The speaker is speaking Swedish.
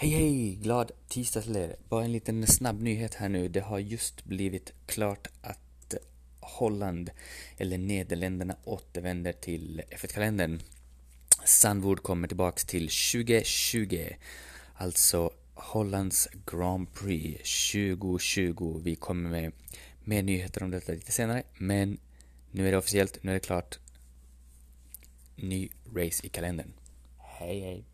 Hej hej! Glad tisdag till er. Bara en liten snabb nyhet här nu. Det har just blivit klart att Holland, eller Nederländerna, återvänder till F1-kalendern. Sandvord kommer tillbaks till 2020. Alltså Hollands Grand Prix 2020. Vi kommer med mer nyheter om detta lite senare, men nu är det officiellt, nu är det klart. Ny race i kalendern. Hej hej!